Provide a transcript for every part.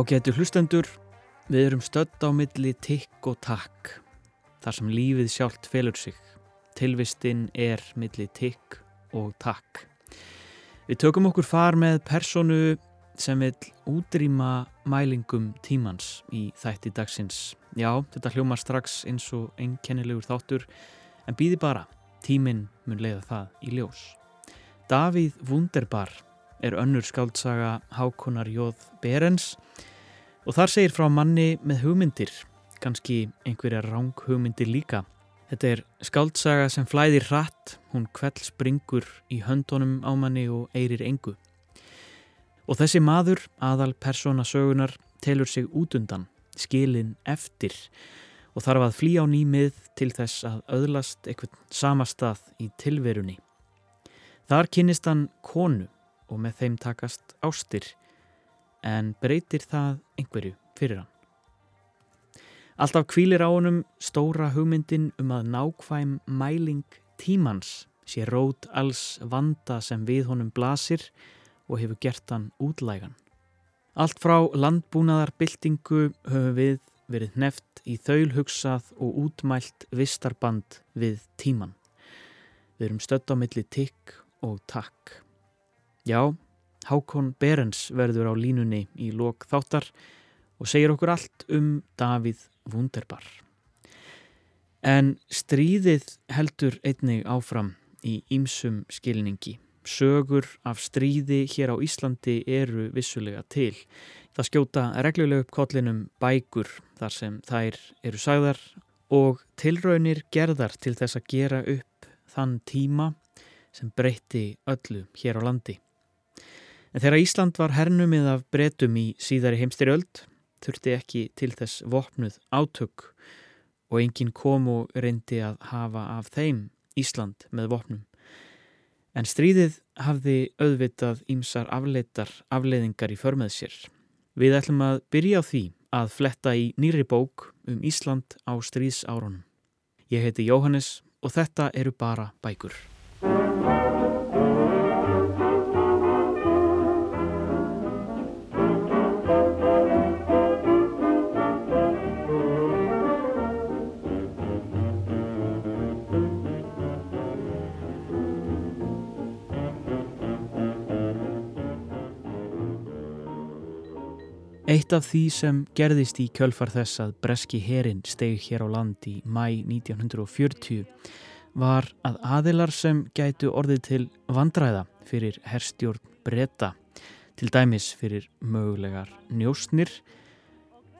Ágætu hlustendur, við erum stödd á milli tikk og takk, þar sem lífið sjálft felur sig. Tilvistinn er milli tikk og takk. Við tökum okkur far með personu sem vil útrýma mælingum tímans í þætti dagsins. Já, þetta hljómar strax eins og einkennilegur þáttur, en býði bara, tíminn mun leiða það í ljós. Davíð Wunderbar er önnur skáldsaga Hákonar Jóð Berens og þar segir frá manni með hugmyndir, kannski einhverja ráng hugmyndir líka. Þetta er skáldsaga sem flæðir hratt, hún kveld springur í höndunum á manni og eirir engu. Og þessi maður, aðal persóna sögunar, telur sig út undan, skilin eftir og þarf að flýja á nýmið til þess að öðlast eitthvað samastað í tilverunni. Þar kynist hann konu og með þeim takast ástir en breytir það einhverju fyrir hann. Alltaf kvílir á honum stóra hugmyndin um að nákvæm mæling tímans sé rót alls vanda sem við honum blasir og hefur gert hann útlægan. Allt frá landbúnaðarbyltingu höfum við verið neft í þaulhugsað og útmælt vistarband við tíman. Við erum stödd á milli tikk og takk. Já, Hákon Berens verður á línunni í lok þáttar og segir okkur allt um Davíð Wunderbar. En stríðið heldur einnig áfram í ýmsum skilningi. Sögur af stríði hér á Íslandi eru vissulega til. Það skjóta regluleg upp kollinum bækur þar sem þær eru sagðar og tilraunir gerðar til þess að gera upp þann tíma sem breytti öllu hér á landi. En þegar Ísland var hernumið af bretum í síðari heimstyrjöld þurfti ekki til þess vopnuð átök og enginn kom og reyndi að hafa af þeim Ísland með vopnum. En stríðið hafði auðvitað ímsar afleitar afleiðingar í förmið sér. Við ætlum að byrja á því að fletta í nýri bók um Ísland á stríðsárunum. Ég heiti Jóhannes og þetta eru bara bækur. Eitt af því sem gerðist í kjölfar þess að breski herin steg hér á land í mæ 1940 var að aðilar sem gætu orðið til vandræða fyrir herstjórn breyta, til dæmis fyrir mögulegar njóstnir,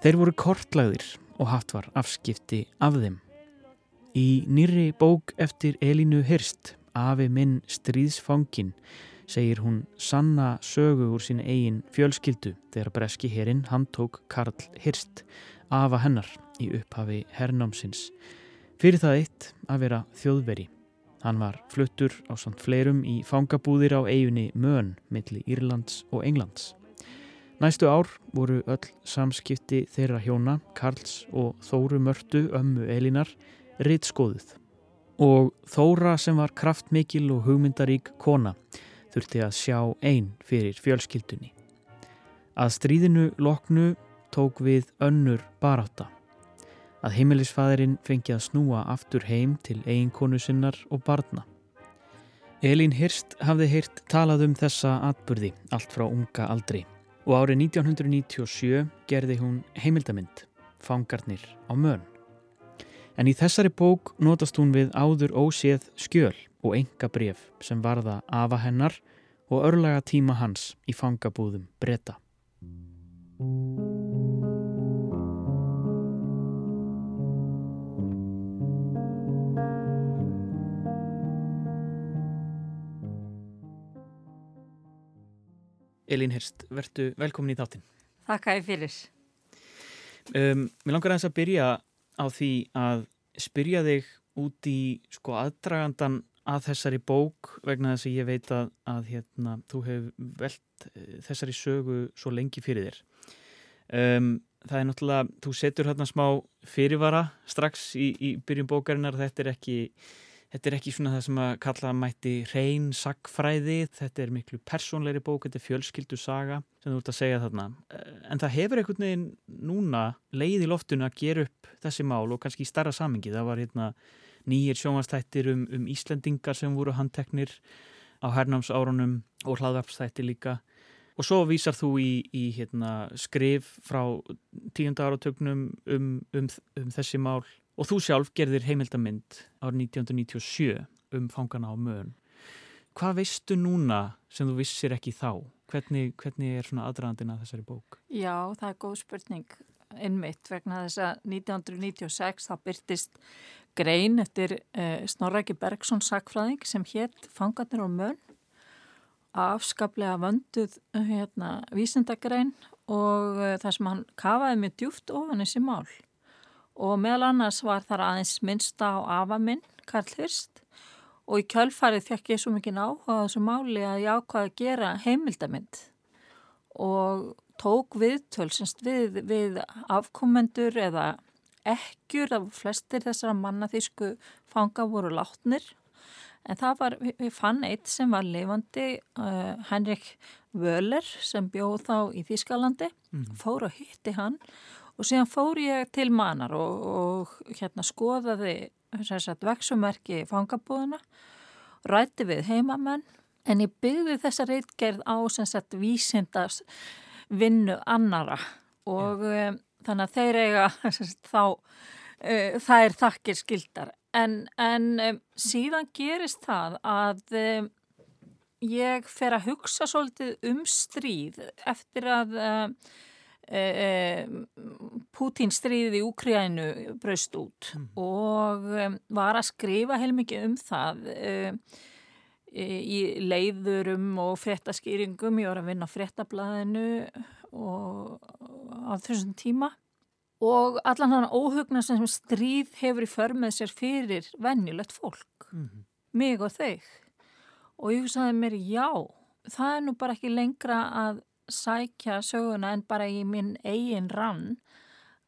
þeir voru kortlagðir og haft var afskipti af þeim. Í nýri bók eftir Elínu Hirst, Afi minn stríðsfangin, segir hún sanna sögu úr sín eigin fjölskyldu þegar breski herin hann tók Karl Hirst afa hennar í upphafi hernámsins. Fyrir það eitt að vera þjóðveri. Hann var fluttur á samt fleirum í fangabúðir á eiginni Mön milli Írlands og Englands. Næstu ár voru öll samskipti þeirra hjóna, Karls og Þóru Mörtu, ömmu Elinar, ritt skoðuð. Og Þóra sem var kraftmikil og hugmyndarík kona þurfti að sjá einn fyrir fjölskyldunni. Að stríðinu loknu tók við önnur baráta. Að heimilisfæðurinn fengi að snúa aftur heim til eiginkonu sinnar og barna. Elín Hirst hafði heyrt talað um þessa atburði allt frá unga aldri og árið 1997 gerði hún heimildamind, Fangarnir á mön. En í þessari bók notast hún við áður óséð skjöl og enga bref sem varða afa hennar og örlaga tíma hans í fangabúðum breyta. Elín Hirst, verðtu velkomin í þáttinn. Þakka ég fyrir. Um, mér langar aðeins að byrja á því að spyrja þig út í sko aðdragandan að þessari bók vegna þess að ég veit að, að hérna, þú hefur velt eh, þessari sögu svo lengi fyrir þér. Um, það er náttúrulega, þú setur hérna smá fyrirvara strax í, í byrjum bókarinnar, þetta er ekki þetta er ekki svona það sem að kalla mætti reyn sagfræði, þetta er miklu persónleiri bók, þetta er fjölskyldu saga sem þú ert að segja þarna. En það hefur einhvern veginn núna leið í loftinu að gera upp þessi mál og kannski í starra samingi. Það var hérna nýjir sjónvastættir um, um Íslendingar sem voru handteknir á hernámsárunum og hlaðvarpstætti líka. Og svo vísar þú í, í hérna, skrif frá tíunda áratögnum um, um, um þessi mál Og þú sjálf gerðir heimildamind árið 1997 um fangana á mögun. Hvað veistu núna sem þú vissir ekki þá? Hvernig, hvernig er svona aðræðandina þessari bók? Já, það er góð spurning innmitt vegna þess að 1996 þá byrtist grein eftir eh, Snorræki Bergson sakfræðing sem hétt Fangarnir á mögun afskaplega vönduð hérna, vísindagrein og eh, það sem hann kafaði með djúft ofan þessi mál og meðal annars var þar aðeins minnsta á afa minn, Karl Hirst. Og í kjölfarið fekk ég svo mikið áhuga á þessu máli að ég ákvaði að gera heimildamind. Og tók viðtöl semst við, við afkomendur eða ekkjur af flestir þessara mannaþísku fanga voru látnir. En það var, við fann eitt sem var lifandi, uh, Henrik Völler sem bjóð þá í Þískalandi, mm. fór og hitti hann Og síðan fór ég til manar og, og hérna skoðaði vexumerki fangabúðuna, rætti við heimamenn en ég byggði þessa reitgerð á sagt, vísindas vinnu annara og um, þannig að þeir eiga sagt, þá, uh, það er þakkir skildar. En, en um, síðan gerist það að um, ég fer að hugsa svolítið um stríð eftir að Eh, eh, Pútín stríðið í Úkrænu braust út mm. og um, var að skrifa heilmikið um það um, í leiðurum og frettaskýringum, ég var að vinna á frettablaðinu á þessum tíma og allan hann óhugna sem stríð hefur í för með sér fyrir vennilegt fólk, mm. mig og þeir og ég sagði mér já, það er nú bara ekki lengra að sækja söguna en bara í minn eigin rann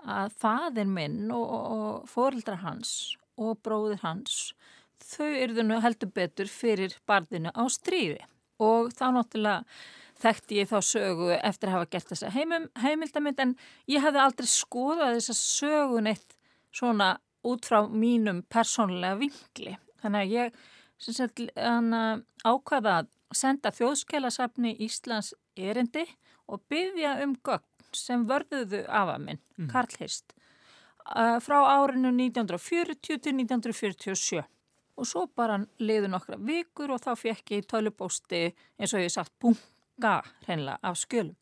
að fadir minn og, og fórildra hans og bróður hans þau eru nú heldur betur fyrir barðinu á stríði. Og þá náttúrulega þekkti ég þá sögu eftir að hafa gert þessa heimum, heimildamind en ég hefði aldrei skoðað þessa sögun eitt svona út frá mínum persónlega vingli þannig að ég sagt, ákvaða að senda þjóðskeilasafni Íslands erindi og byggja um gögn sem vörðuðu afa minn, mm. Karl Hirst, uh, frá árinu 1940 til 1947. Og svo bara liðu nokkra vikur og þá fekk ég tölubósti eins og ég sagt bunga hreinlega af skjölum.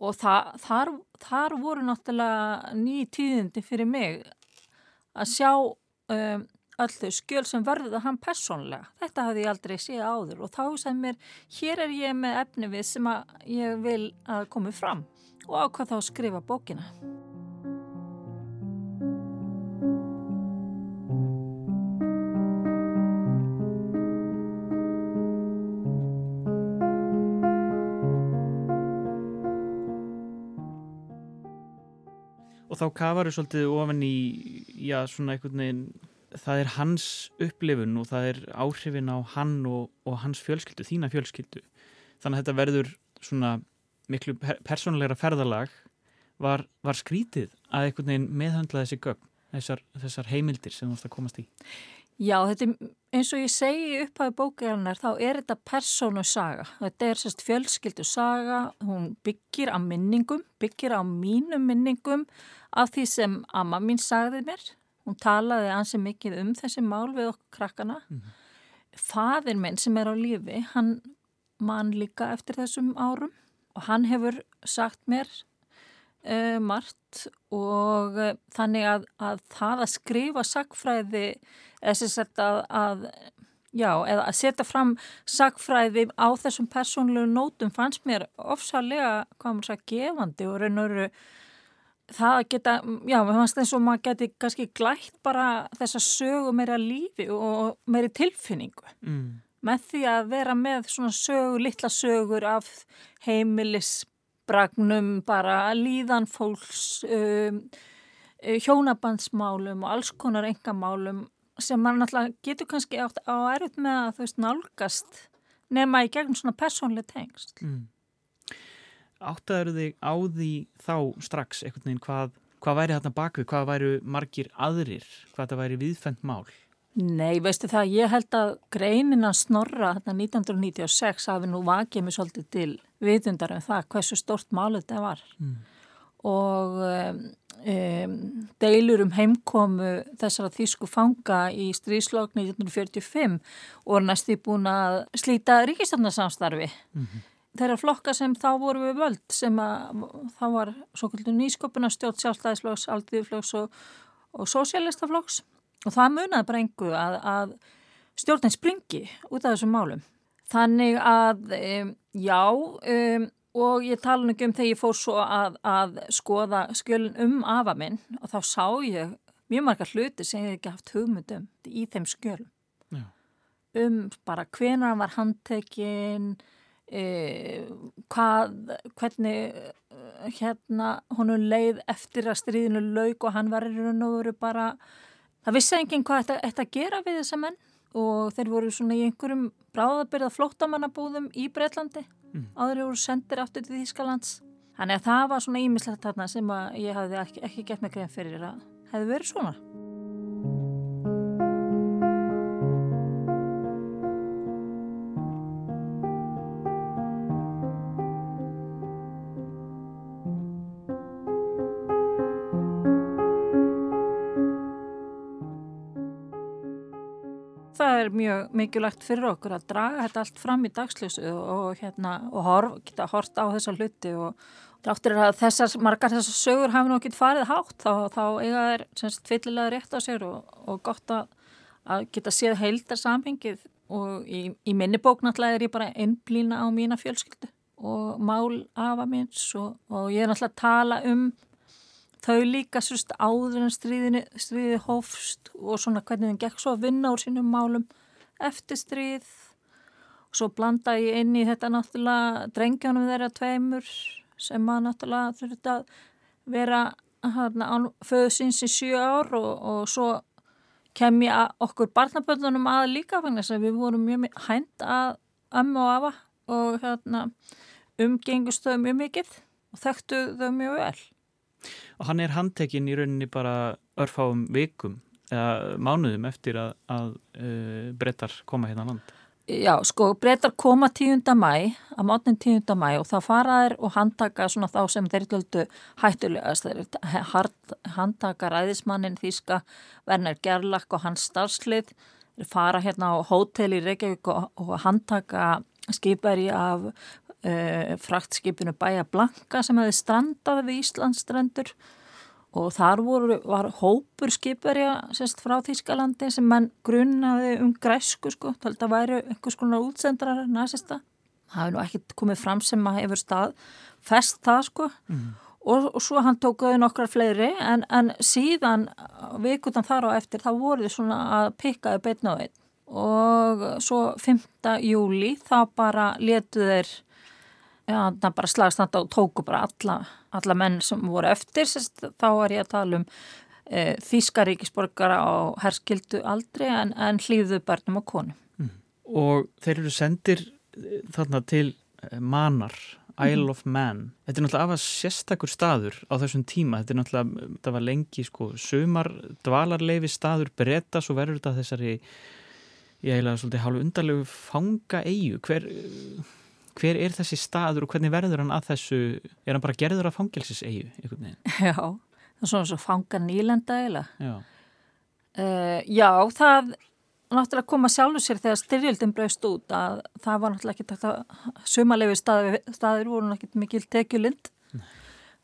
Og það, þar, þar voru náttúrulega ný tíðindi fyrir mig að sjá um, öll þau skjöl sem verður hann personlega. Þetta hafði ég aldrei séð áður og þá sem mér, hér er ég með efni við sem ég vil að komi fram og ákvað þá að skrifa bókina. Og þá kafaru svolítið ofan í, já, svona einhvern veginn það er hans upplifun og það er áhrifin á hann og, og hans fjölskyldu, þína fjölskyldu. Þannig að þetta verður svona miklu per persónulegra ferðalag var, var skrítið að einhvern veginn meðhandla þessi gögn þessar, þessar heimildir sem þú ætti að komast í. Já, þetta er eins og ég segi upp á bókjarnar, þá er þetta persónu saga, þetta er sérst fjölskyldu saga, hún byggir á minningum, byggir á mínum minningum af því sem amma mín sagði mér Hún talaði ansið mikið um þessi mál við okkur krakkana. Mm -hmm. Fadir minn sem er á lífi, hann mann líka eftir þessum árum og hann hefur sagt mér uh, margt og uh, þannig að, að það að skrifa sagfræði, eða að, að, já, að setja fram sagfræði á þessum persónlegu nótum fannst mér ofsalega, maður sagði, gefandi og raun og veru það geta, já, mér fannst eins og maður geti kannski glætt bara þessa sögu meira lífi og meiri tilfinningu mm. með því að vera með svona sögu, litla sögur af heimilisbragnum, bara líðan fólks um, hjónabandsmálum og alls konar engamálum sem mann alltaf getur kannski átt á erut með að þú veist nálgast nema í gegnum svona persónlega tengst. Mm. Áttaður þig á því þá strax einhvern veginn hvað, hvað væri þarna bakvið, hvað væri margir aðrir, hvað það væri viðfendt mál? Nei, veistu það, ég held að greinin að snorra þetta 1996 hafi nú vakið mig svolítið til viðundar um það hversu stort mál þetta var mm. og um, deilur um heimkomu þessara þýsku fanga í stríðslokk 1945 og næstu búin að slíta ríkistofnarsamstarfi. Mm -hmm þeirra flokka sem þá voru við völd sem að þá var svo kvöldu nýsköpuna stjórn sjálfstæðisflokks, aldriðflokks og, og sósjálistaflokks og það munaði bara einhver að, að stjórnin springi út af þessum málum. Þannig að um, já um, og ég tala nú ekki um þegar ég fór svo að, að skoða skjölun um afa minn og þá sá ég mjög margar hluti sem ég hef ekki haft hugmyndum í þeim skjölum. Um bara hvenar hann var handtekinn hvað, hvernig e, hérna honum leið eftir að stríðinu laug og hann var í raun og veru bara það vissi enginn hvað þetta, þetta gera við þessa menn. Og þeir voru svona í einhverjum bráðabyrða flóttamannabúðum í Breitlandi mm. áður voru sendir aftur til Þýskalands. Þannig að það var svona ímislegt þarna sem ég hafði ekki, ekki gett mig grein fyrir að hefði verið svona það er mjög mikilvægt fyrir okkur að draga þetta allt fram í dagsljósu og, hérna, og horf, geta hort á þessa hluti og dráttur er að þessar, margar þessar sögur hafi nú ekki farið hátt þá, þá eiga semst tvillilega rétt á sér og, og gott að, að geta séð heildar samhengið og í, í minni bók náttúrulega er ég bara einblýna á mína fjölskyldu og mál afa minns og, og ég er náttúrulega að tala um þau líka sérst áður en stríðinu, stríði hófst og svona hvernig þeim gekk svo að vinna úr sínum málum eftir stríð. Og svo blanda ég inn í þetta náttúrulega drengjónum þeirra tveimur sem að náttúrulega þurfti að vera án föðsins í sjö ár og, og svo kem ég að okkur barnaböldunum að líka þannig að við vorum mjög hænt að ömmu og afa og hérna, umgengust þau mjög mikill og þekktu þau mjög vel og hann er handtekinn í rauninni bara örfáum vikum eða mánuðum eftir að, að uh, brettar koma hérna land Já, sko, brettar koma 10. mæ að mátnin 10. mæ og það faraðir og handtaka svona þá sem þeir löldu hættulegast þeir handtaka ræðismannin Þíska Werner Gerlach og hans starfslið fara hérna á hótel í Reykjavík og, og handtaka skipari af uh, fraktskipinu Bæja Blanka sem hefði strandað við Íslandsstrandur og þar voru, var hópur skipverja sérst frá Þískalandi sem mann grunnaði um græsku sko, það væri einhvers konar útsendrar næsista. Það hefði nú ekki komið fram sem að hefur stað fest það sko mm. og, og svo hann tókuði nokkrar fleiri en, en síðan vikutan þar á eftir þá voru þið svona að pikkaði beitna á einn og svo 5. júli þá bara letu þeir Já, það bara slagstand á tóku bara alla, alla menn sem voru eftir, sérst, þá er ég að tala um e, Þískaríkisborgara á herskildu aldrei en, en hlýðu börnum og konum. Mm. Og þeir eru sendir e, þarna til e, manar, Isle mm. of Man. Þetta er náttúrulega af að sérstakur staður á þessum tíma. Þetta er náttúrulega, það var lengi sko, sömar, dvalarleifi staður, breyta, svo verður þetta þessari, ég eiginlega svolítið hálfu undarlegu fanga eigu. Hver hver er þessi staður og hvernig verður hann að þessu, er hann bara gerður af fangelsisegu? Já, það er svona svo fangan nýlenda eða já. Uh, já, það náttúrulega koma sjálfur sér þegar styrjöldin braust út að það var náttúrulega ekki þetta sumalegu staður, staður voru náttúrulega mikil tekjulind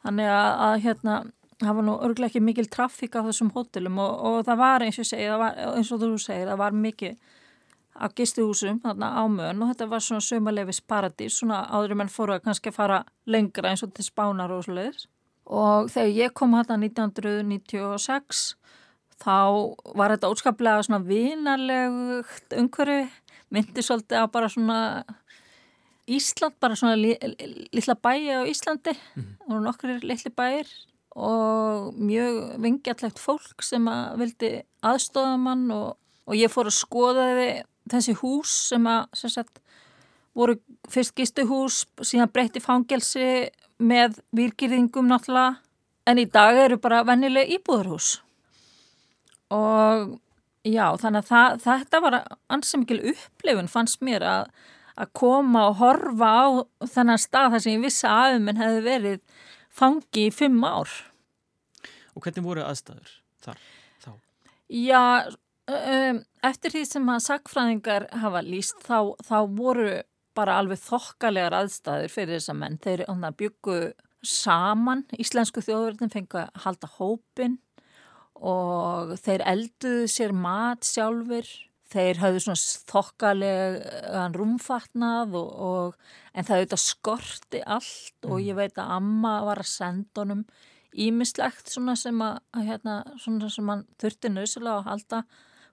þannig að, að hérna það var nú örglega ekki mikil trafík á þessum hótelum og, og það var eins og, segi, var, eins og þú segir, það var mikið á gistuhúsum þarna á mön og þetta var svona sömalefis paradís svona áður menn fóru að kannski fara lengra eins og til spánar og sluðis og þegar ég kom hérna 1996 þá var þetta óskaplega svona vinarlegt umhverfi myndi svolítið á bara svona Ísland, bara svona li, lilla bæi á Íslandi mm. og nokkur litli bæir og mjög vingjallegt fólk sem að vildi aðstofa mann og og ég fór að skoða þessi hús sem að sem sagt, voru fyrst gistuhús síðan breytti fangelsi með virkirðingum náttúrulega en í dag eru bara vennileg íbúðurhús og já þannig að það, þetta var ansið mikil upplifun fannst mér að, að koma og horfa á þennan stað þar sem ég vissi að um en hefði verið fangi í fimm ár Og hvernig voru aðstæður þar þá? Já, eftir því sem að sakfræðingar hafa líst þá, þá voru bara alveg þokkalegar aðstæður fyrir þessa menn. Þeir byggu saman, íslensku þjóðverðin fengi að halda hópin og þeir elduðu sér mat sjálfur. Þeir hafðu svona þokkalegan rúmfatnað og, og, en það auðvitað skorti allt mm. og ég veit að Amma var að senda honum ímislegt svona sem að, hérna, svona sem hann þurfti nöðsula að halda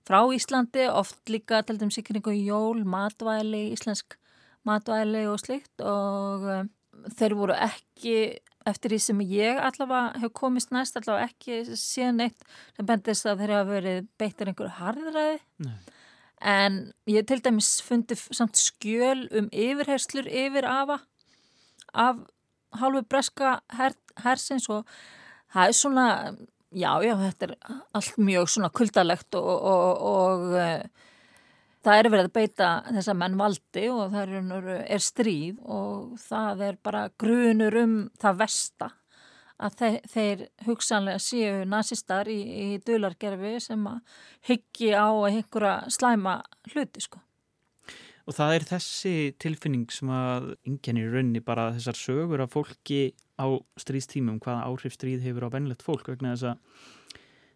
frá Íslandi, oft líka til dæmis ykkur einhver jól, matvæli, íslensk matvæli og slikt og um, þeir voru ekki, eftir því sem ég allavega hef komist næst, allavega ekki síðan eitt sem bendist að þeir hafa verið beittur einhverju harðræði Nei. en ég til dæmis fundi samt skjöl um yfirherslur yfir afa af hálfu breska her, hersins og það er svona, já, já, þetta er allt mjög svona kuldalegt og, og, og uh, það er verið að beita þessa menn valdi og það er, er stríð og það er bara grunur um það versta að þeir, þeir hugsanlega séu nazistar í, í dulargerfi sem að hyggi á einhverja slæma hluti sko. Og það er þessi tilfinning sem að ingen í raunni bara þessar sögur af fólki á stríðstímum, hvaða áhrif stríð hefur á vennlegt fólk vegna þess að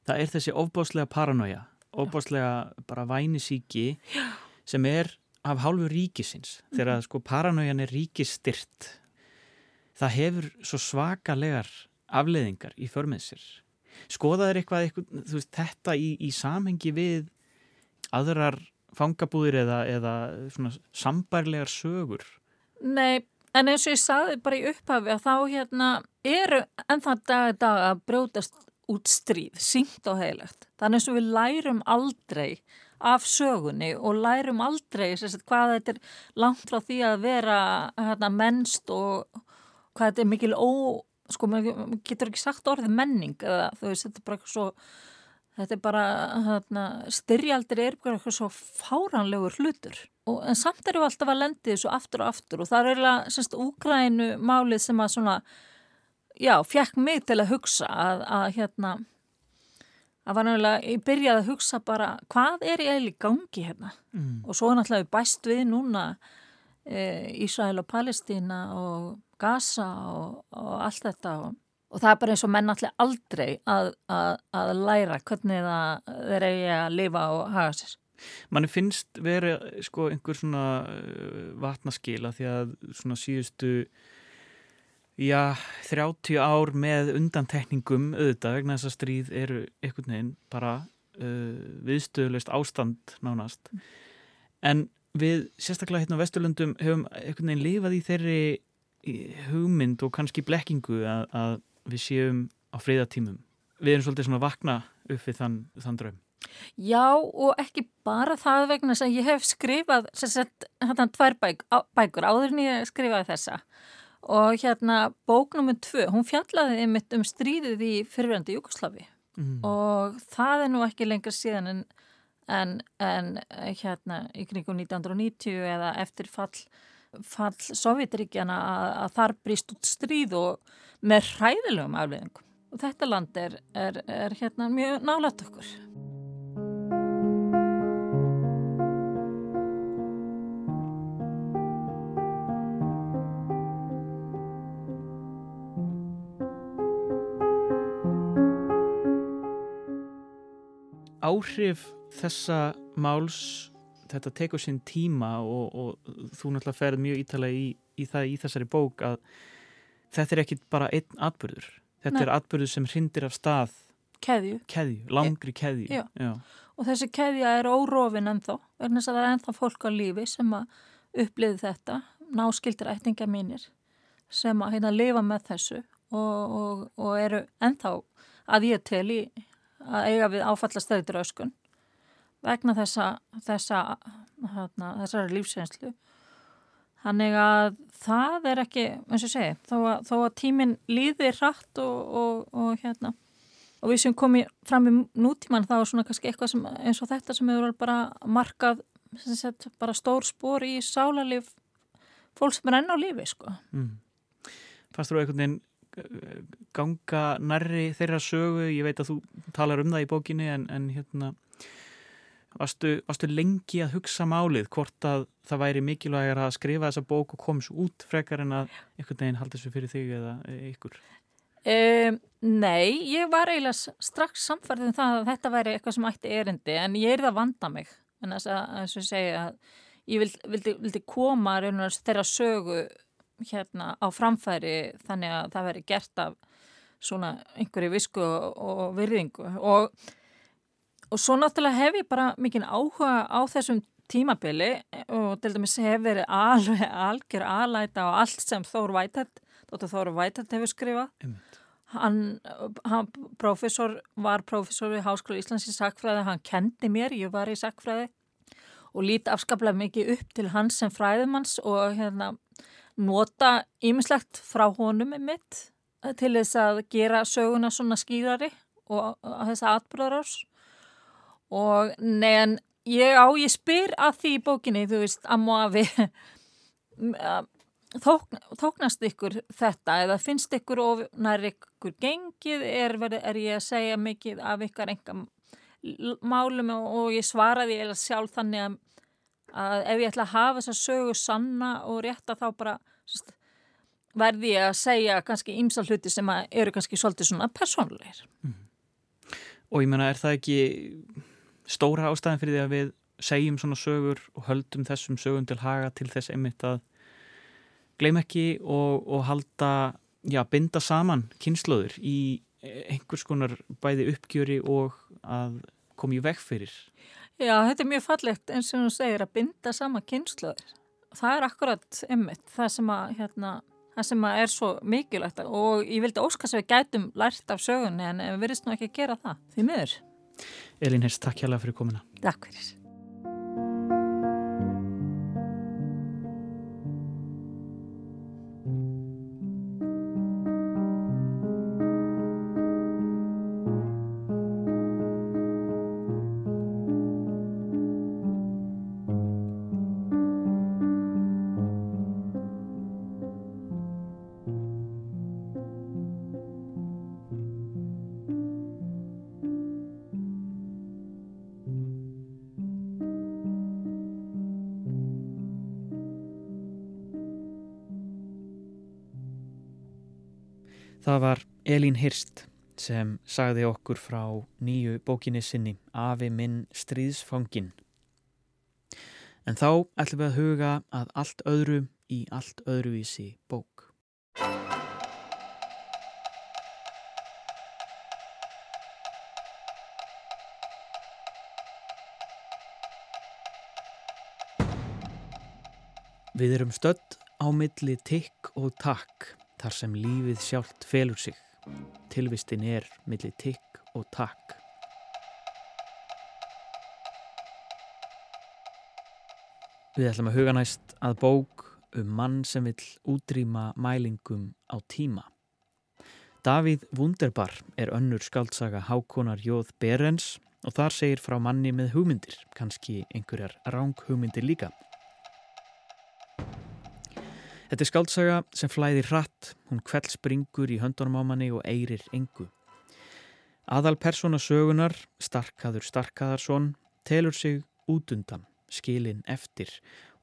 það er þessi ofbáslega paranoia, ofbáslega bara vænisíki sem er af hálfu ríkisins. Mm -hmm. Þegar sko paranoian er ríkistyrt, það hefur svo svakalegar afleðingar í förmið sér. Skoðaður eitthvað, eitthvað veist, þetta í, í samhengi við aðrar fangabúðir eða, eða sambærlegar sögur? Nei, en eins og ég saði bara í upphafi að þá hérna eru ennþá dag að dag að brjótast út stríð, syngt og heilagt. Þannig að við lærum aldrei af sögunni og lærum aldrei sagt, hvað þetta er langt frá því að vera hérna, mennst og hvað þetta er mikil ó, sko, maður getur ekki sagt orðið menning eða þú veist, þetta er bara svo Þetta er bara, hérna, styrjaldir er bara eitthvað svo fáranlegur hlutur. Og, en samt eru við alltaf að lendi þessu aftur og aftur og það er eiginlega, semst, úgrænu málið sem að svona, já, fjekk mig til að hugsa að, að hérna, að var náttúrulega, ég byrjaði að hugsa bara, hvað er ég eiginlega í gangi hérna? Mm. Og svo náttúrulega bæst við núna e, Ísrael og Palestína og Gaza og, og allt þetta og og það er bara eins og menn allir aldrei að, að, að læra hvernig það þeir eigi að lifa og haga sér. Manni finnst verið sko einhver svona uh, vatnaskila því að svona síðustu já, 30 ár með undantekningum auðvitað vegna þess að stríð eru einhvern veginn bara uh, viðstöðulegst ástand nánast mm. en við sérstaklega hérna á Vesturlundum hefum einhvern veginn lifað í þeirri hugmynd og kannski blekkingu að, að við séum á friðatímum. Við erum svolítið svona vakna upp við þann, þann draum. Já og ekki bara það vegna sem ég hef skrifað hérna tvær bæk, á, bækur áður en ég skrifaði þessa og hérna bóknumum tvö, hún fjallaði einmitt um stríðið í fyrirverandi Júkoslavi mm. og það er nú ekki lengur síðan en, en, en hérna í kringum 1990 eða eftir fall fall Sovjetríkjana að, að þar brist út stríð og með hræðilegum afleðingum. Og þetta land er, er, er hérna mjög nálat okkur. Áhrif þessa máls þetta tekur sinn tíma og, og þú náttúrulega ferð mjög ítalega í, í það í þessari bók að þetta er ekki bara einn atbyrður þetta Nei. er atbyrður sem hrindir af stað keðju, keðju langri keðju Já. Já. og þessi keðja er órofin ennþá verðan þess að það er ennþá fólk á lífi sem að uppliði þetta náskildir ættinga mínir sem að hérna lifa með þessu og, og, og eru ennþá að ég tel í að eiga við áfallastæðitur öskun vegna þessa, þessa, þarna, þessari lífsreynslu. Þannig að það er ekki, eins og segi, þó að, þó að tíminn líðir hratt og, og, og hérna, og við sem komum fram í nútíman þá er svona kannski eitthvað sem, eins og þetta sem hefur bara markað, sagt, bara stór spór í sálarlif fólk sem er enn á lífi, sko. Mm. Fannst þú einhvern veginn eh, ganga nærri þeirra sögu, ég veit að þú talar um það í bókinni en, en hérna Varstu, varstu lengi að hugsa málið hvort að það væri mikilvægir að skrifa þessa bók og koma svo út frekar en að einhvern veginn halda þessu fyrir þig eða ykkur? Um, nei, ég var eiginlega strax samfærðin um það að þetta væri eitthvað sem ætti erindi en ég er það að vanda mig en þess að, að segja að ég vildi, vildi, vildi koma þeirra sögu hérna á framfæri þannig að það veri gert af svona einhverju visku og virðingu og og svo náttúrulega hef ég bara mikinn áhuga á þessum tímabili og til dæmis hef verið alveg algjör aðlæta á allt sem Þór Vætætt, Dóttur Þór Vætætt hefur skrifað. Hann, hann professor, var professor við Háskóla Íslands í sakfræði, hann kendi mér, ég var í sakfræði og líti afskaplega mikið upp til hans sem fræðumanns og hérna nota ýmislegt frá honum mitt til þess að gera söguna svona skýrari og þessa atbyrðarárs og neðan ég á, ég spyr að því í bókinni, þú veist, að móafi þókn, þóknast ykkur þetta eða finnst ykkur of nær ykkur gengið, er, er ég að segja mikið af ykkar enga málum og ég svaraði eða sjálf þannig að, að ef ég ætla að hafa þess að sögu sanna og rétta þá bara sest, verði ég að segja kannski ímsal hluti sem eru kannski svolítið svona personleir. Mm. Og ég menna, er það ekki stóra ástæðin fyrir því að við segjum svona sögur og höldum þessum sögum til haga til þess einmitt að gleym ekki og, og halda, já, binda saman kynnslóður í einhvers konar bæði uppgjöri og að koma í veg fyrir. Já, þetta er mjög fallegt eins og þú segir að binda saman kynnslóður. Það er akkurat einmitt það sem að, hérna, það sem að er svo mikilvægt og ég vildi óskast að við gætum lært af sögunni en við verðist nú ekki að gera það því miður. Elin Hers, takk hjálpa fyrir komina. Takk fyrir. Elín Hirst sem sagði okkur frá nýju bókinni sinni Afi minn stríðsfangin. En þá ætlum við að huga að allt öðru í allt öðruvísi bók. Við erum stödd á milli tikk og takk þar sem lífið sjálft felur sig. Tilvistin er millir tikk og takk. Við ætlum að huga næst að bók um mann sem vil útrýma mælingum á tíma. Davíð Wunderbar er önnur skaldsaga Hákonar Jóð Berens og þar segir frá manni með hugmyndir, kannski einhverjar ráng hugmyndir líka. Þetta er skaldsaga sem flæðir hratt, hún kveld springur í höndunum á manni og eirir engu. Aðal persóna sögunar, Starkaður Starkaðarsson, telur sig út undan, skilin eftir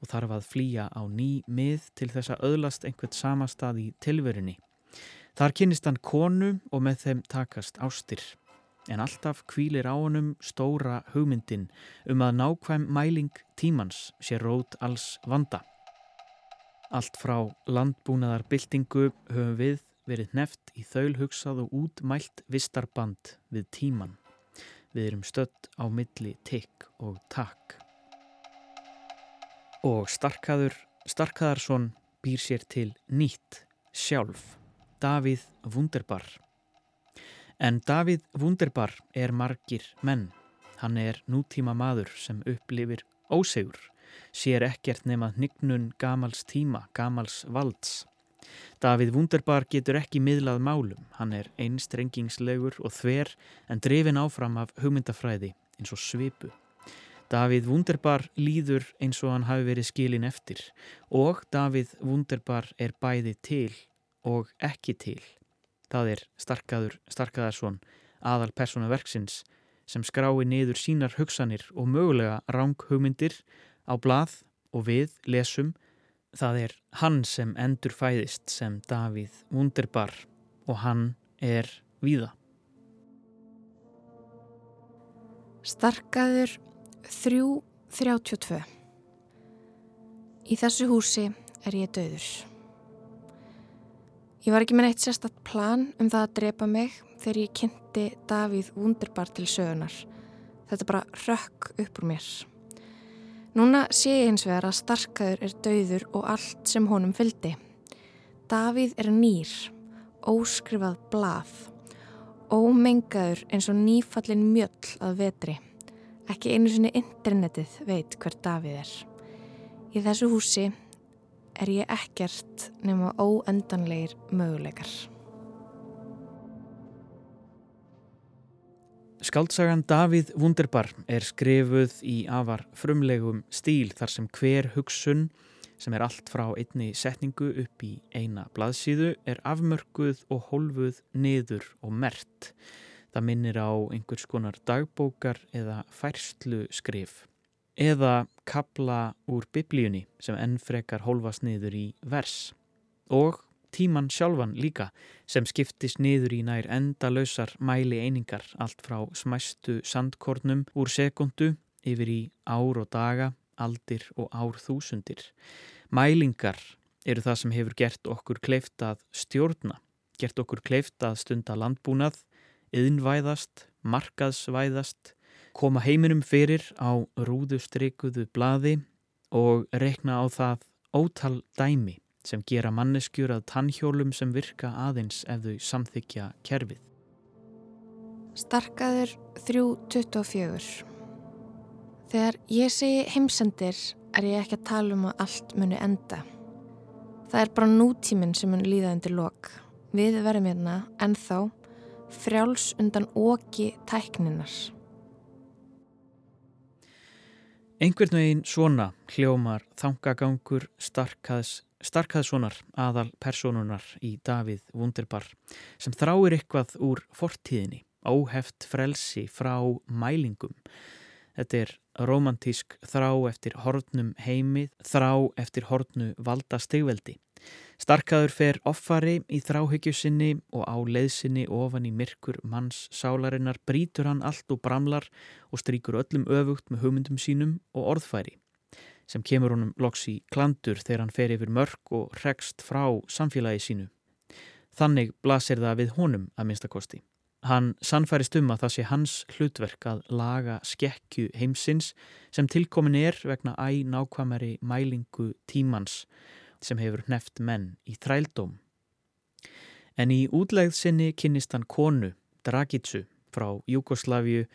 og þarf að flýja á ný mið til þess að öðlast einhvert samastað í tilverunni. Þar kynist hann konu og með þeim takast ástir. En alltaf kvílir á honum stóra hugmyndin um að nákvæm mæling tímans sé rót alls vanda. Allt frá landbúnaðarbyltingu höfum við verið neft í þaulhugsað og útmælt vistarband við tíman. Við erum stött á milli tikk og takk. Og Starkaður Starkaðarsson býr sér til nýtt sjálf, Davíð Wunderbar. En Davíð Wunderbar er margir menn. Hann er nútíma maður sem upplifir ósegur, sér ekkert nema hnignun gamals tíma, gamals valds. Davíð Wunderbar getur ekki miðlað málum, hann er einstrengingslegur og þver en drefin áfram af hugmyndafræði eins og svipu. Davíð Wunderbar líður eins og hann hafi verið skilin eftir og Davíð Wunderbar er bæði til og ekki til. Það er starkaður Starkaðarsson, aðal persónu verksins, sem skrái niður sínar hugsanir og mögulega ráng hugmyndir á blað og við lesum. Það er hann sem endur fæðist sem Davíð Wunderbar og hann er víða. Starkaður 3.32 Í þessu húsi er ég döður. Ég var ekki með neitt sérstatt plan um það að drepa mig þegar ég kynnti Davíð Wunderbar til sögunar. Þetta bara rökk upp úr mér. Núna sé ég eins vegar að starkaður er dauður og allt sem honum fyldi. Davíð er nýr, óskrifað blað, ómengaður eins og nýfallin mjöll að vetri. Ekki einu sinni internetið veit hver Davíð er. Í þessu húsi er ég ekkert nema óendanleir möguleikar. Skaldsagan Davíð Wunderbar er skrifuð í afar frumlegum stíl þar sem hver hugsun sem er allt frá einni setningu upp í eina blaðsíðu er afmörkuð og hólfuð niður og mert. Það minnir á einhvers konar dagbókar eða færslu skrif eða kabla úr biblíunni sem ennfrekar hólfast niður í vers og tíman sjálfan líka sem skiptist niður í nær endalausar mæli einingar allt frá smæstu sandkornum úr sekundu yfir í ár og daga, aldir og árþúsundir. Mælingar eru það sem hefur gert okkur kleift að stjórna, gert okkur kleift að stunda landbúnað, yðnvæðast, markaðsvæðast, koma heiminum fyrir á rúðustrikuðu blaði og rekna á það ótal dæmi sem gera manneskjur að tannhjólum sem virka aðeins ef þau samþykja kerfið. Starkaður 3.24 Þegar ég segi heimsendir er ég ekki að tala um að allt muni enda. Það er bara nútíminn sem mun líða undir lok. Við verðum hérna ennþá frjáls undan óki tækninar. Einhvern veginn svona hljómar þangagangur starkaðs, starkaðssonar aðal personunar í Davíð Wunderbar sem þráir eitthvað úr fortíðinni, óheft frelsi frá mælingum. Þetta er romantísk þrá eftir hornum heimið, þrá eftir hornu valda stegveldi. Starkaður fer offari í þráhyggju sinni og á leiðsinni ofan í myrkur manns sálarinnar brítur hann allt og bramlar og stríkur öllum öfugt með hugmyndum sínum og orðfæri sem kemur honum loks í klandur þegar hann fer yfir mörg og rekst frá samfélagi sínu. Þannig blasir það við honum að minnstakosti. Hann sannfærist um að það sé hans hlutverk að laga skekju heimsins sem tilkomin er vegna æ nákvæmari mælingu tímans sem hefur hneft menn í þrældóm. En í útlegð sinni kynnist hann konu, Dragitsu, frá Júkoslaviu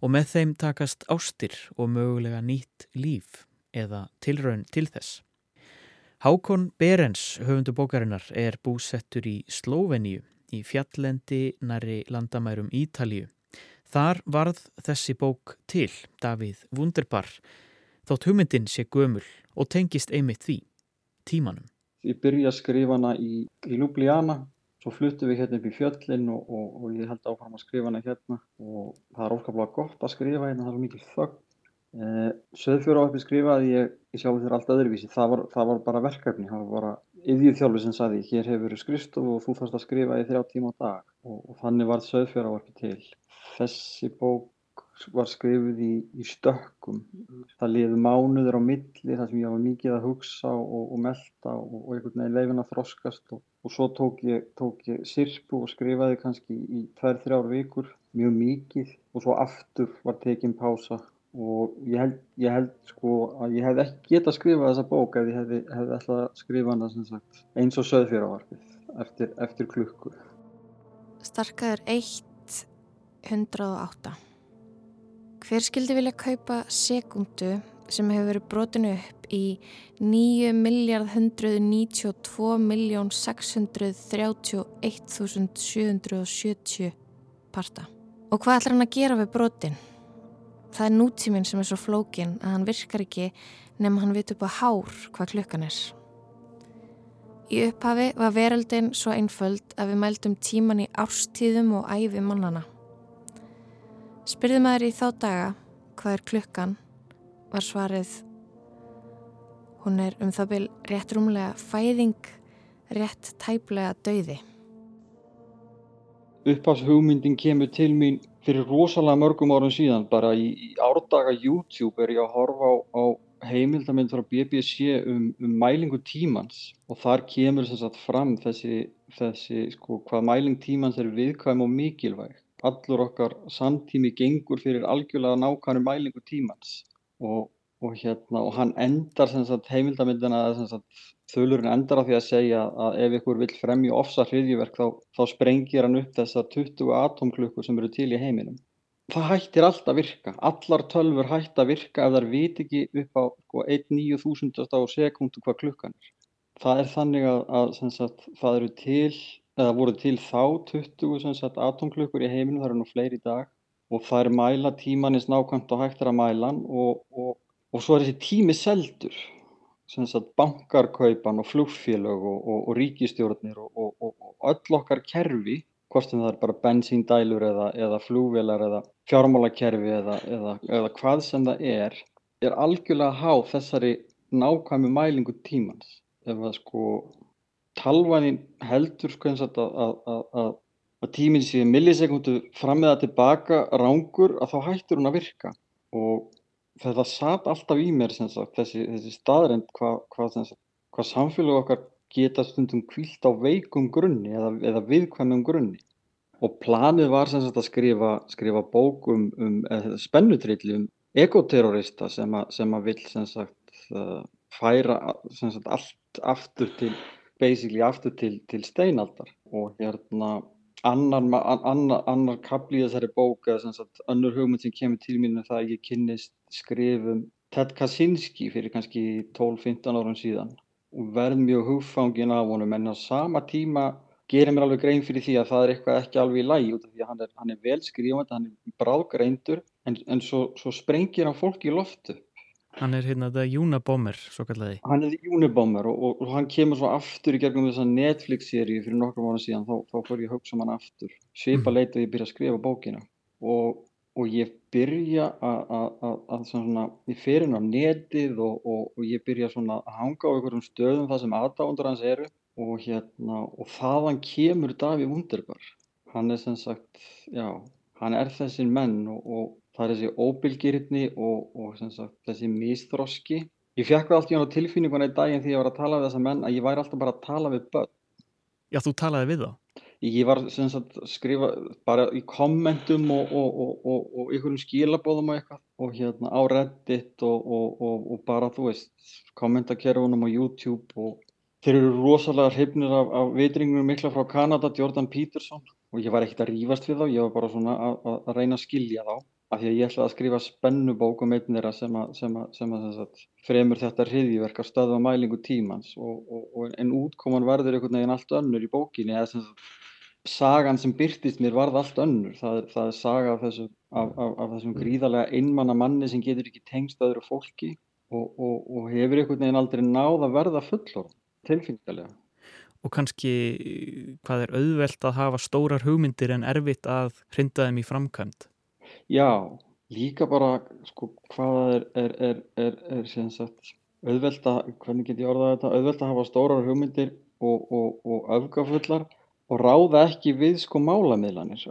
og með þeim takast ástir og mögulega nýtt líf eða tilraun til þess. Hákon Berens, höfundu bókarinnar, er búsettur í Slóveníu í fjallendi næri landamærum Ítalju. Þar varð þessi bók til, Davíð Wunderbar, þótt hugmyndin sé gömul og tengist einmitt því tímanum? Ég byrja að skrifa hana í, í Ljubljana, svo fluttum við hérna upp í fjöllin og, og, og ég held áfram að skrifa hana hérna og það er óskaplega gott að skrifa hérna, það er mikið þögg. Eh, Söðfjóra áheppi skrifaði ég, ég sjálf þér allt öðruvísi, það var, það var bara verkefni, það var bara yfir þjálfi sem saði hér hefur skrifstofu og þú þarfst að skrifa í þrjá tíma á dag og, og þannig var Söðfjóra áheppi til. Þessi bók var skrifuð í, í stökkum. Það liði mánuður á milli þar sem ég var mikið að hugsa og, og melda og, og einhvern veginn leifin að þroskast og, svo tók ég, tók ég sirpu og skrifaði kannski í tvær, þrjár vikur mjög mikið og svo aftur var tekinn pása og ég held, ég held sko að ég hef ekki getað að skrifa þessa bók ef ég hefði, hefði ætlað að skrifa hana sagt, eins og söðfjörðavarpið eftir, eftir klukku. Starkaður 1 108 Hver skildi vilja kaupa sekundu sem hefur verið brotinu upp í 9 miljard 192 miljón 631.770 parta. Og hvað ætlar hann að gera við brotin? Það er nútíminn sem er svo flókin að hann virkar ekki nefn hann vit upp á hár hvað klukkan er. Í upphafi var veröldin svo einföld að við mældum tíman í árstíðum og æfi mannana. Spyrðum aður í þá daga hvað er klukkan var svarið hún er um það byl rétt rúmlega fæðing, rétt tæplega dauði. Uppháðs hugmyndin kemur til mín fyrir rosalega mörgum árum síðan bara í, í árdaga YouTube er ég að horfa á, á heimildamind frá BBC um, um mælingu tímans og þar kemur þess að fram þessi, þessi sko, hvað mæling tímans er viðkvæm og mikilvæg. Allur okkar samtími gengur fyrir algjörlega nákvæmur mælingu tímans og, og, hérna, og hann endar heimildamindina þölurinn endar á því að segja að ef ykkur vill fremja ofsa hriðjuverk þá, þá sprengir hann upp þessar 20 atomklukkur sem eru til í heiminum. Það hættir alltaf að virka. Allar tölfur hætt að virka ef þar viti ekki upp á sko, 1.900 á sekundu hvað klukkan er. Það er þannig að, að sagt, það eru til, eða voru til þá 20 atomklukkur í heiminum, það eru nú fleiri í dag og það er mæla tímanins nákvæmt og hægt er að mæla og, og, og svo er þessi tími seldur sagt bankarkaupan og flugfélög og, og ríkistjórnir og öll okkar kerfi hvort sem það er bara bensíndælur eða, eða flugvélar eða fjármálakerfi eða, eða, eða hvað sem það er er algjörlega há þessari nákvæmi mælingu tímans. Ef að sko talvanin heldur sko eins og að, að, að tíminn sé millisekundu fram eða tilbaka rángur að þá hættir hún að virka. Og þetta satt alltaf í mér sagt, þessi, þessi staðrind hvað hva, hva samfélag okkar geta stundum kvílt á veikum grunni eða, eða viðkvæmum grunni. Og planið var sagt, að skrifa, skrifa bókum um, um spennutrilli um ekoterrorista sem, a, sem að vil sagt, uh, færa allt aftur til aftur til, til steinaldar. Og hérna annar, annar, annar kapli í þessari bók sagt önnur hugmynd sem kemur til mín er það að ég kynnist skrifum Ted Kaczynski fyrir kannski 12-15 árum síðan og verð mjög hugfangin af honum en á sama tíma gerir mér alveg grein fyrir því að það er eitthvað ekki alveg í lægi út af því að hann er, hann er vel skrifandi, hann er bráðgreindur en, en svo, svo sprengir hann fólki í loftu Hann er hérna þetta Unabomber, svo kallaði. Hann er Unabomber og, og, og hann kemur svo aftur í gegnum þessa Netflix-seríu fyrir nokkrum ára síðan, þá, þá fór ég að hugsa um hann aftur. Svipa leita og ég byrja að skrifa bókina og, og ég byrja að svona, ég fer inn á netið og ég byrja svona að hanga á einhverjum stöðum það sem aðdáðundur hans eru og hérna, og þaðan kemur Daví Wunderbar. Hann er sem sagt, já, hann er þessi menn og það er þessi óbylgirni og, og sagt, þessi misþroski. Ég fekk það alltaf í hann á tilfinninguna í daginn því ég var að tala við þessa menn að ég væri alltaf bara að tala við börn. Já, þú talaði við þá? Ég var sagt, að skrifa bara í kommentum og, og, og einhverjum skilabóðum og eitthvað. Og hérna á Reddit og bara þú veist, kommentakerfunum á YouTube og þeir eru rosalega hrifnir af, af vitringum mikla frá Kanada, Jordan Peterson. Og ég var ekkert að rýfast við þá, ég var bara svona að, að reyna að skilja þá. Af því að ég ætlaði að skrifa spennubók um einn þeirra sem, að, sem, að, sem að, fremur þetta hriðjverk að stöðva mælingu tímans. Og, og, og, en útkoman verður einhvern veginn allt önnur í bókinni eða sem sagan sem byrtist mér varð allt önnur. Það er, það er saga af, þessu, af, af, af þessum gríðarlega einmanna manni sem getur ekki tengst öðru fólki og hefur einhvern veginn aldrei náð að verða fullor tilfinnilega Og kannski hvað er auðvelt að hafa stórar hugmyndir en erfitt að hrinda þeim í framkvæmt? Já, líka bara sko hvað er, er, er, er, er sagt auðvelt að, hvernig get ég orðað þetta, auðvelt að hafa stórar hugmyndir og, og, og öfgafullar og ráða ekki við sko málamiðlanir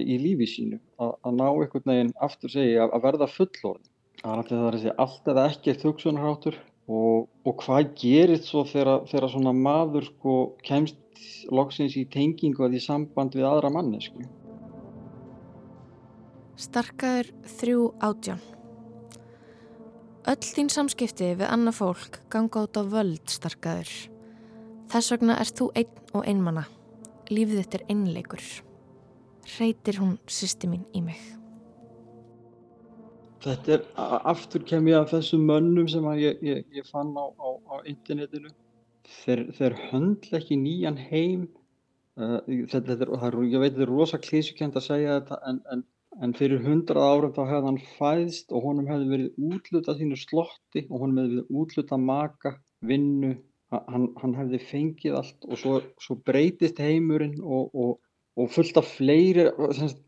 í lífi sínu, að ná einhvern veginn aftur segja að verða fullorðin. Það er segja allt eða ekkert hugsunarháttur og, og hvað gerir svo þegar, svona maður sko kemst loksins í tengingu að því samband við aðra mannesku. Starkaður þrjú átján Öll þín samskipti við annað fólk ganga út á völd starkaður. Þess vegna er þú einn og einmanna. Lífið þetta er einleikur. Reytir hún sýsti mín í mig. þetta er, aftur kem ég að þessum mönnum sem ég, ég, ég fann á, á, á internetinu. Þeir, þeir höndla ekki nýjan heim. Uh, þetta, er, ég veit þetta er rosa klísukent að segja þetta en, en, en fyrir hundrað árum þá hefði hann fæðst og honum hefði verið útlutað þínu slotti og honum hefði verið útlutað maka, vinnu, hann, hann hefði fengið allt og svo, svo breytist heimurinn og, og, og fullt af fleiri, semst,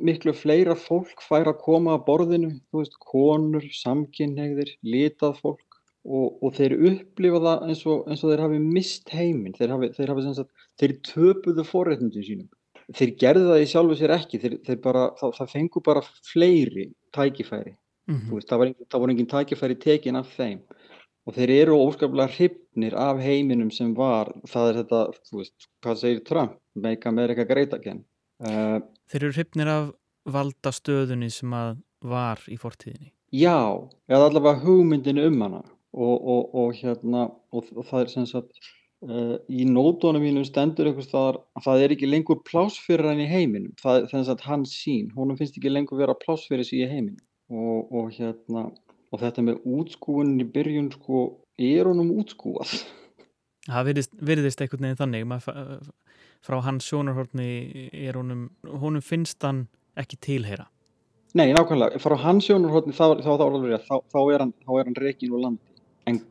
miklu fleira fólk fær að koma að borðinu, þú veist, konur, samkynneigðir, litað fólk. Og, og þeir upplifa það eins og, eins og þeir hafi mist heiminn, þeir, hafi, þeir, hafi, semst, þeir töpuðu forréttundin sínum. Þeir gerðu það í sjálfu sér ekki, þeir, þeir bara, það, það fengu bara fleiri tækifæri, mm -hmm. veist, það, var, það voru engin tækifæri tekin af þeim og þeir eru óskaplega hrifnir af heiminum sem var, það er þetta, þú veist, hvað segir Trump, make America great again. Uh, þeir eru hrifnir af valda stöðunni sem að var í fortíðinni. Já, eða allavega hugmyndinu um hana. Og, og, og hérna, og, og það er sem sagt, uh, í nótónum mínum stendur einhvers þar að það er ekki lengur plásfyrir hann í heiminum, það er þess að hans sín, honum finnst ekki lengur vera plásfyrir sín í heiminum. Og hérna, og þetta með útskúunin í byrjun sko, er honum útskúað Það virðist, virðist einhvern veginn þannig. Mað, frá hans sjónarhortni er honum, honum finnst hann ekki tilheyra. Nei, nákvæmlega, frá hans sjónarhortni þá, þá, þá, þá, þá er hann, hann reikin úr landi. En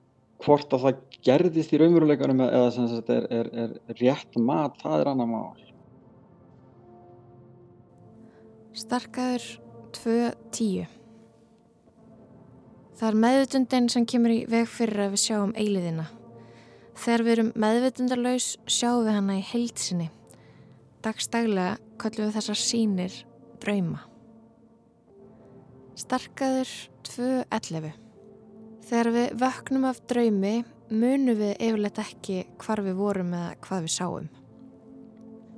hvort að það gerðist í raunveruleikanum eða sem þetta er, er, er, er rétt mat, það er annar mál. Starkaður 2.10 Það er meðvutundin sem kemur í veg fyrir að við sjáum eiliðina. Þegar við erum meðvutundarlaus sjáum við hana í heilsinni. Dagstaglega kallum við þessar sínir drauma. Starkaður 2.11 Þegar við vöknum af draumi munum við yfirleitt ekki hvar við vorum eða hvað við sáum.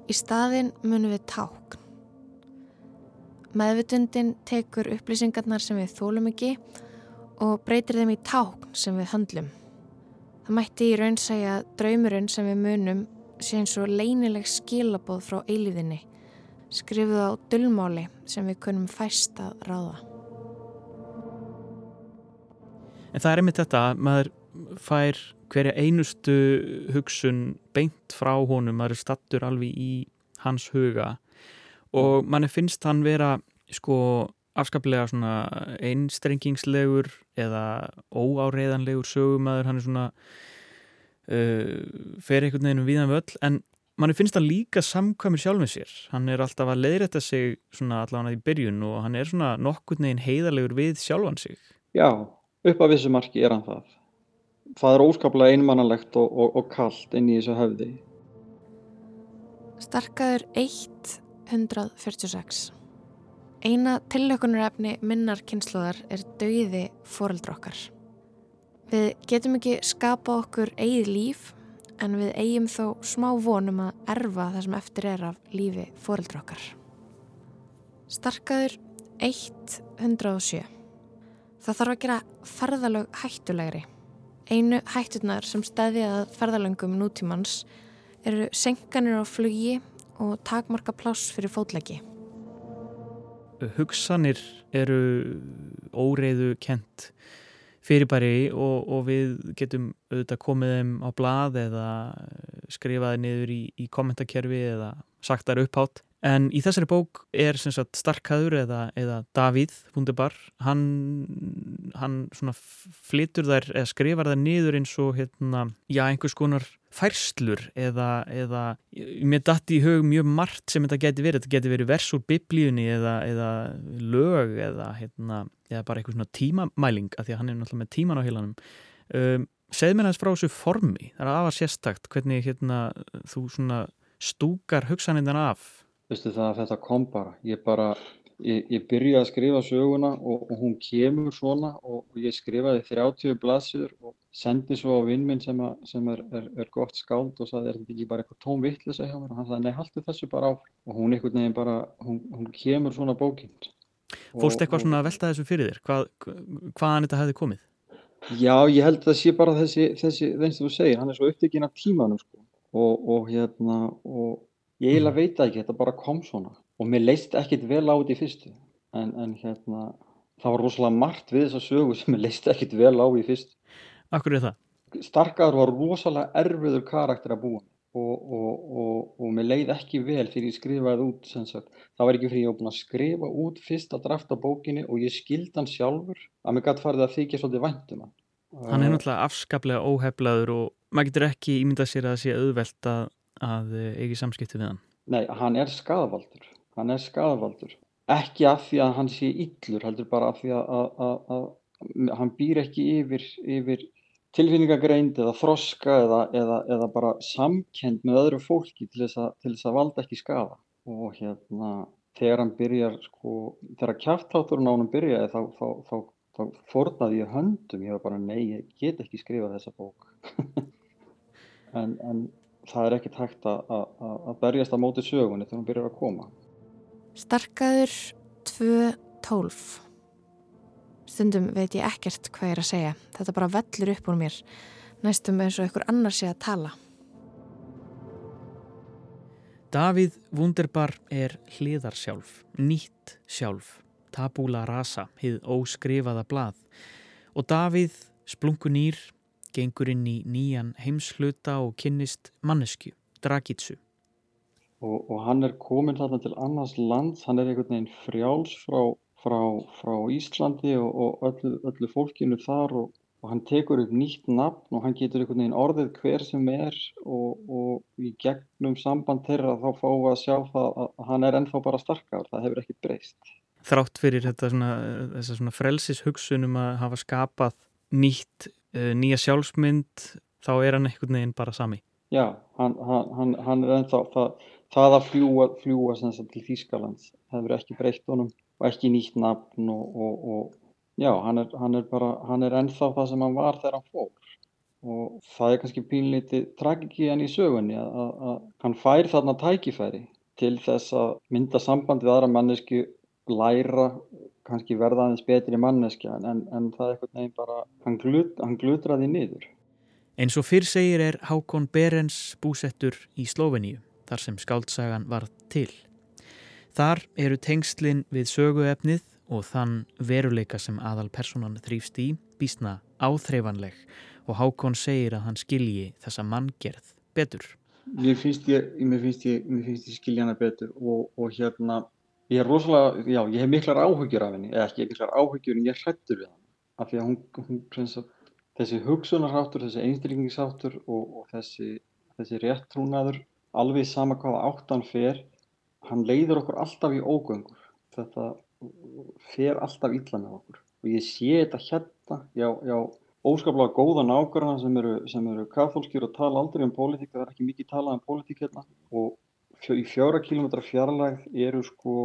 Í staðin munum við tákn. Meðvutundin tekur upplýsingarnar sem við þólum ekki og breytir þeim í tákn sem við höndlum. Það mætti í raun segja að draumurinn sem við munum sé eins og leinileg skilabóð frá eilíðinni, skrifuð á dullmáli sem við kunum fæst að ráða. En það er einmitt þetta að maður fær hverja einustu hugsun beint frá honum, maður er stattur alveg í hans huga og manni finnst hann vera sko afskaplega svona einstrengingslegur eða óáreiðanlegur sögumæður, hann er svona uh, fer einhvern veginn um viðan völl, en mann finnst það líka samkvæmur sjálf með sér. Hann er alltaf að leiðrætta sig svona allavega í byrjun og hann er svona nokkur neginn heiðarlegur við sjálfan sig. Já, upp að vissu marki er hann það. Það er óskaplega einmannalegt og, og, og kallt inn í þessu höfði. Starkaður 146 Eina tillökunarefni minnar kynsluðar er dauði fóreldra okkar. Við getum ekki skapa okkur eigið líf en við eigum þó smá vonum að erfa það sem eftir er af lífi fóreldra okkar. Starkaður 107. Það þarf að gera ferðalög hættulegri. Einu hættunar sem stæði að ferðalöngum nútímans eru senkanir á flugi og takmarka pláss fyrir fótleggi hugsanir eru óreiðu kent fyrirbæri og, og við getum auðvitað komið þeim á blað eða skrifaði niður í, í kommentakerfi eða sagt þær upphátt. En í þessari bók er sagt, Starkaður eða, eða Davíð Wunderbar hann, hann flytur þær eða skrifar þær niður eins og hérna, já, einhvers konar færslur eða, eða mér dætti í hug mjög margt sem þetta geti verið, þetta geti verið vers úr biblíunni eða, eða lög eða, hérna, eða bara eitthvað svona tímamæling af því að hann er náttúrulega með tíman á heilanum. Um, segð mér aðeins frá þessu formi. Það er aðvað sérstakt hvernig hérna, þú stúkar hugsanindan af. Vistu það að þetta kom bara ég bara Ég, ég byrjaði að skrifa söguna og, og hún kemur svona og, og ég skrifaði 30 blaðsjur og sendi svo á vinn minn sem, a, sem er, er, er gott skáld og sagði er þetta ekki bara eitthvað tóm vittlisa hjá mér og hann sagði nei haldu þessu bara á og hún einhvern veginn bara, hún, hún kemur svona bókinn. Fórst eitthvað svona að velta þessu fyrir þér? Hvað, hvaðan þetta hefði komið? Já ég held að það sé bara þessi, þessi þess að þú segir, hann er svo upptökin af tímanum sko og, og hérna og ég eiginlega veit ekki, þetta bara kom svona og mér leist ekkit vel á þetta í fyrstu en, en hérna það var rosalega margt við þessa sögu sem ég leist ekkit vel á í fyrst. Akkur er það? Starkaður var rosalega erfiður karakter að búa og, og, og, og mér leið ekki vel fyrir ég skrifaði út sem sagt. Það var ekki fyrir ég að skrifa út fyrsta draft af bókinni og ég skildi hann sjálfur að mér gæti farið að þykja svolítið væntum hann. Hann er náttúrulega afskaplega óheflaður og maður getur ekki ímyndað sér að sé auðvelt að, að eigi samskipti við hann. Nei, hann er skadavaldur. Hann er skadavaldur. Ekki af því að hann sé yllur, heldur bara af því að, að, að, að hann býr ekki yfir, yfir tilfinningagreind eða þroska eða, eða, eða bara samkend með öðru fólki til þess, til þess að valda ekki skada. Og hérna, þegar hann byrjar, sko, þegar kjæftátturinn á hann byrjaði þá, þá, þá, þá fórnaði ég höndum. Ég var bara, nei, ég get ekki skrifað þessa bók. en, en það er ekkert hægt að berjast að móti sögunni þegar hún byrjar að koma. Starkaður 2.12 Stundum veit ég ekkert hvað ég er að segja. Þetta bara vellur upp úr mér. Næstum eins og einhver annar sé að tala. Davíð Wunderbar er hliðar sjálf, nýtt sjálf, tabúla rasa, hið óskrifaða blað. Og Davíð, splungunýr, gengur inn í nýjan heimsluta og kynnist mannesku, Dragitsu. Og, og hann er komin þarna til annars land, hann er einhvern veginn frjáls frá, frá, frá Íslandi og, og öllu, öllu fólkinu þar og, og hann tekur upp nýtt nafn og hann getur einhvern veginn orðið hver sem er og í gegnum samband þeirra þá við að sjá það að hann er ennþá bara starkar, það hefur ekkert breyst. Þrátt fyrir þetta svona, svona frelsishugsunum að hafa skapað nýtt uh, nýja sjálfsmynd þá er hann einhvern veginn bara sami. Já, hann, hann, hann er ennþá það, það að fljúa, fljúa til Þýskalands, það hefur ekki breytt honum og ekki nýtt nafn og, og, og já, hann er, hann er bara hann er ennþá það sem hann var þegar hann fór og það er kannski pínleiti tragiki hann í sögunni að, að, að hann fær þarna tækifæri til þess að mynda samband við aðra mannesku læra kannski verða aðeins betri manneskja en, en það er eitthvað nefn bara hann, glut, hann glutraði niður. Eins og fyrr segir er Hákon Berens búsettur í Slóveníu þar sem skáldsagan var til. Þar eru tengslinn við söguefnið og þann veruleika sem aðal personan þrýfst í bísna áþreifanleg og Hákon segir að hann skilji þessa manngerð betur. Mér finnst ég, mér finnst ég, mér finnst ég skilja hana betur og, og hérna Ég er rosalega, já, ég hef miklar áhugjur af henni, eða ekki miklar áhugjur en ég hrættur við hann. Af því að hún, hún sagt, þessi hugsunarháttur, þessi einstaklingsáttur og, og þessi, þessi réttrúnaður, alveg sama hvaða áttan fer, hann leiður okkur alltaf í ógöngur. Þetta fer alltaf illa með okkur. Og ég sé þetta hérna, já, já, óskaplega góða nákvæmna sem eru, eru katholskjur og tala aldrei um pólitík, það er ekki mikið talað um pólitík hérna og í fjóra kilómetra fjarlægð eru sko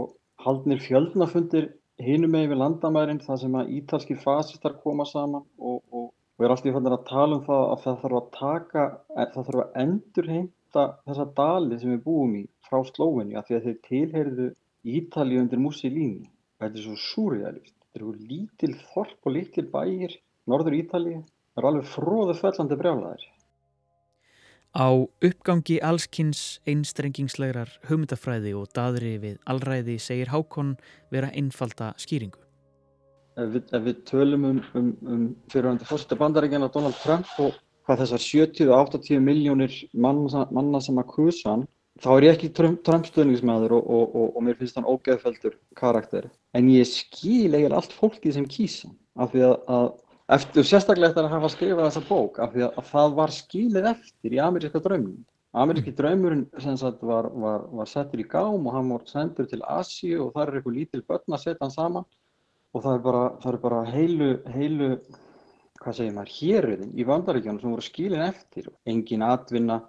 haldnir fjöldnafundir hinum með við landamærin þar sem að ítalski fasistar koma saman og, og, og er alltaf í fannir að tala um það að það þarf að taka, það þarf að endurheimta þessa dali sem við búum í frá Slóvinni að því að þeir tilheyrðu Ítali undir Mussolini. Þetta er svo súriðalist. Þetta eru lítil þorp og lítil bæir, norður Ítali, það eru alveg fróðu föllandi brjálæðir. Á uppgangi allskynns einstrengingslegrar hugmyndafræði og daðri við allræði segir Hákon vera einfalda skýringu. Ef við, ef við tölum um, um, um fyrirhandi fórsta bandaríkjana Donald Trump og hvað þessar 70-80 miljónir manna, manna sem að kusa hann, þá er ég ekki Trump stöðningsmæður og, og, og, og mér finnst hann ógeðfeldur karakter. En ég skil eiginlega allt fólkið sem kýsa af því að, að Eftir, sérstaklega eftir að hafa skrifað þessa bók af því að, að það var skilið eftir í ameríska draumum. Ameríski draumurinn var, var, var settur í gám og hann var sendur til Asíu og það er eitthvað lítil börn að setja hann saman og það er bara, það er bara heilu, heilu, hvað segir maður, héröðin í vandaríkjónum sem voru skilin eftir. Engin atvinna,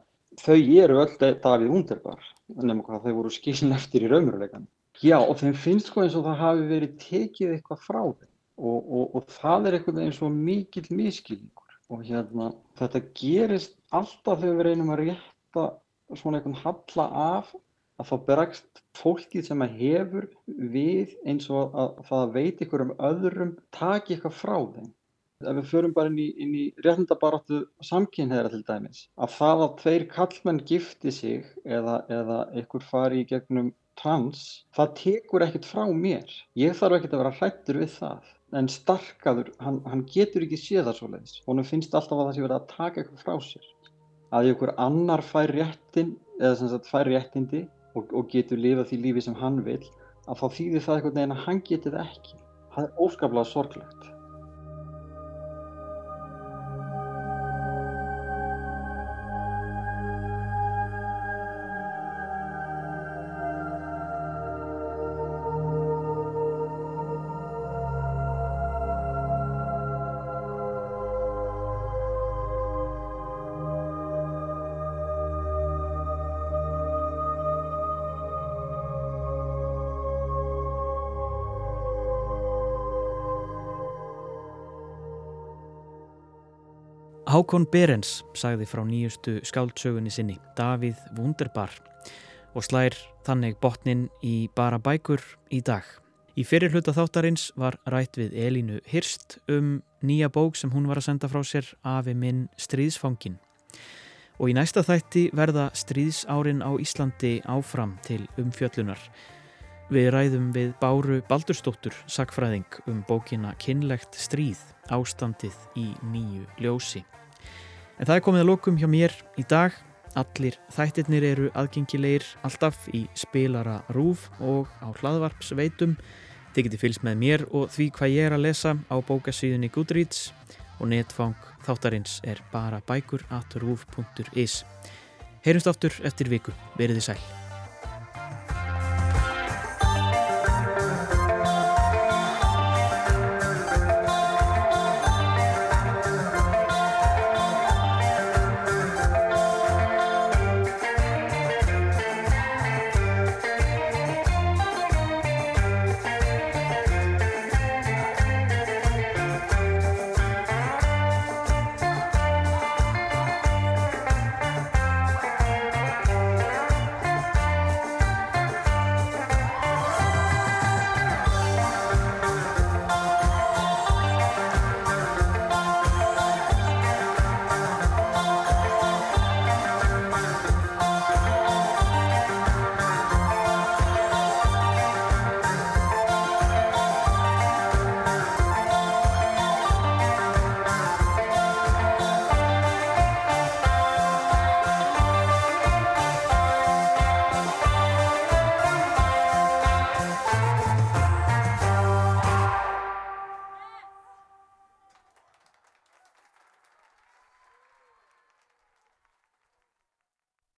þau eru öll Davíð Wunderbar, nefnum hvað þau voru skilin eftir í raumuruleikan. Já og þeim finnst sko eins og það hafi verið tekið eitthvað frá þeim og, og, og það er einhvern veginn svo mikill miskilningur og hérna þetta gerist alltaf þegar við reynum að rétta svona einhvern halla af að þá bregst fólkið sem að hefur við eins og að, að það veit ykkur um öðrum taki eitthvað frá þeim. Ef við förum bara inn í, í réttindabaráttu samkynneira til dæmis, að það að tveir kallmenn gifti sig eða, eða ykkur fari í gegnum trans, það tekur ekkert frá mér. Ég þarf ekkert að vera hrættur við það. en starkaður, hann, hann getur ekki séð það svo leiðis. Honum finnst alltaf að það sé verið að taka eitthvað frá sér. Að ykkur annar fær réttin, eða sem sagt fær réttindi og, og getur lifað því lífi sem hann vil, að þá þýðir það eitthvað neginn að hann getur það ekki. Það er óskaplega sorglegt. Hákon Berens sagði frá nýjustu skáldsögunni sinni, Davíð Wunderbar og slær þannig botnin í bara bækur í dag. Í fyrir hluta þáttarins var rætt við Elínu Hirst um nýja bók sem hún var að senda frá sér afi minn Stríðsfangin. Og í næsta þætti verða stríðsárin á Íslandi áfram til umfjöllunar. Við ræðum við Báru Baldurstóttur, sakfræðing um bókina Kinnlegt stríð, ástandið í nýju ljósi. En það er komið að lokum hjá mér í dag. Allir þættirnir eru aðgengilegir alltaf í spilara rúf og á hlaðvarpsveitum. Þið getið fylgst með mér og því hvað ég er að lesa á bókasíðunni Goodreads og netfang þáttarins er bara bækur at rúf.is. Heyrumst aftur eftir viku. Verðið sæl.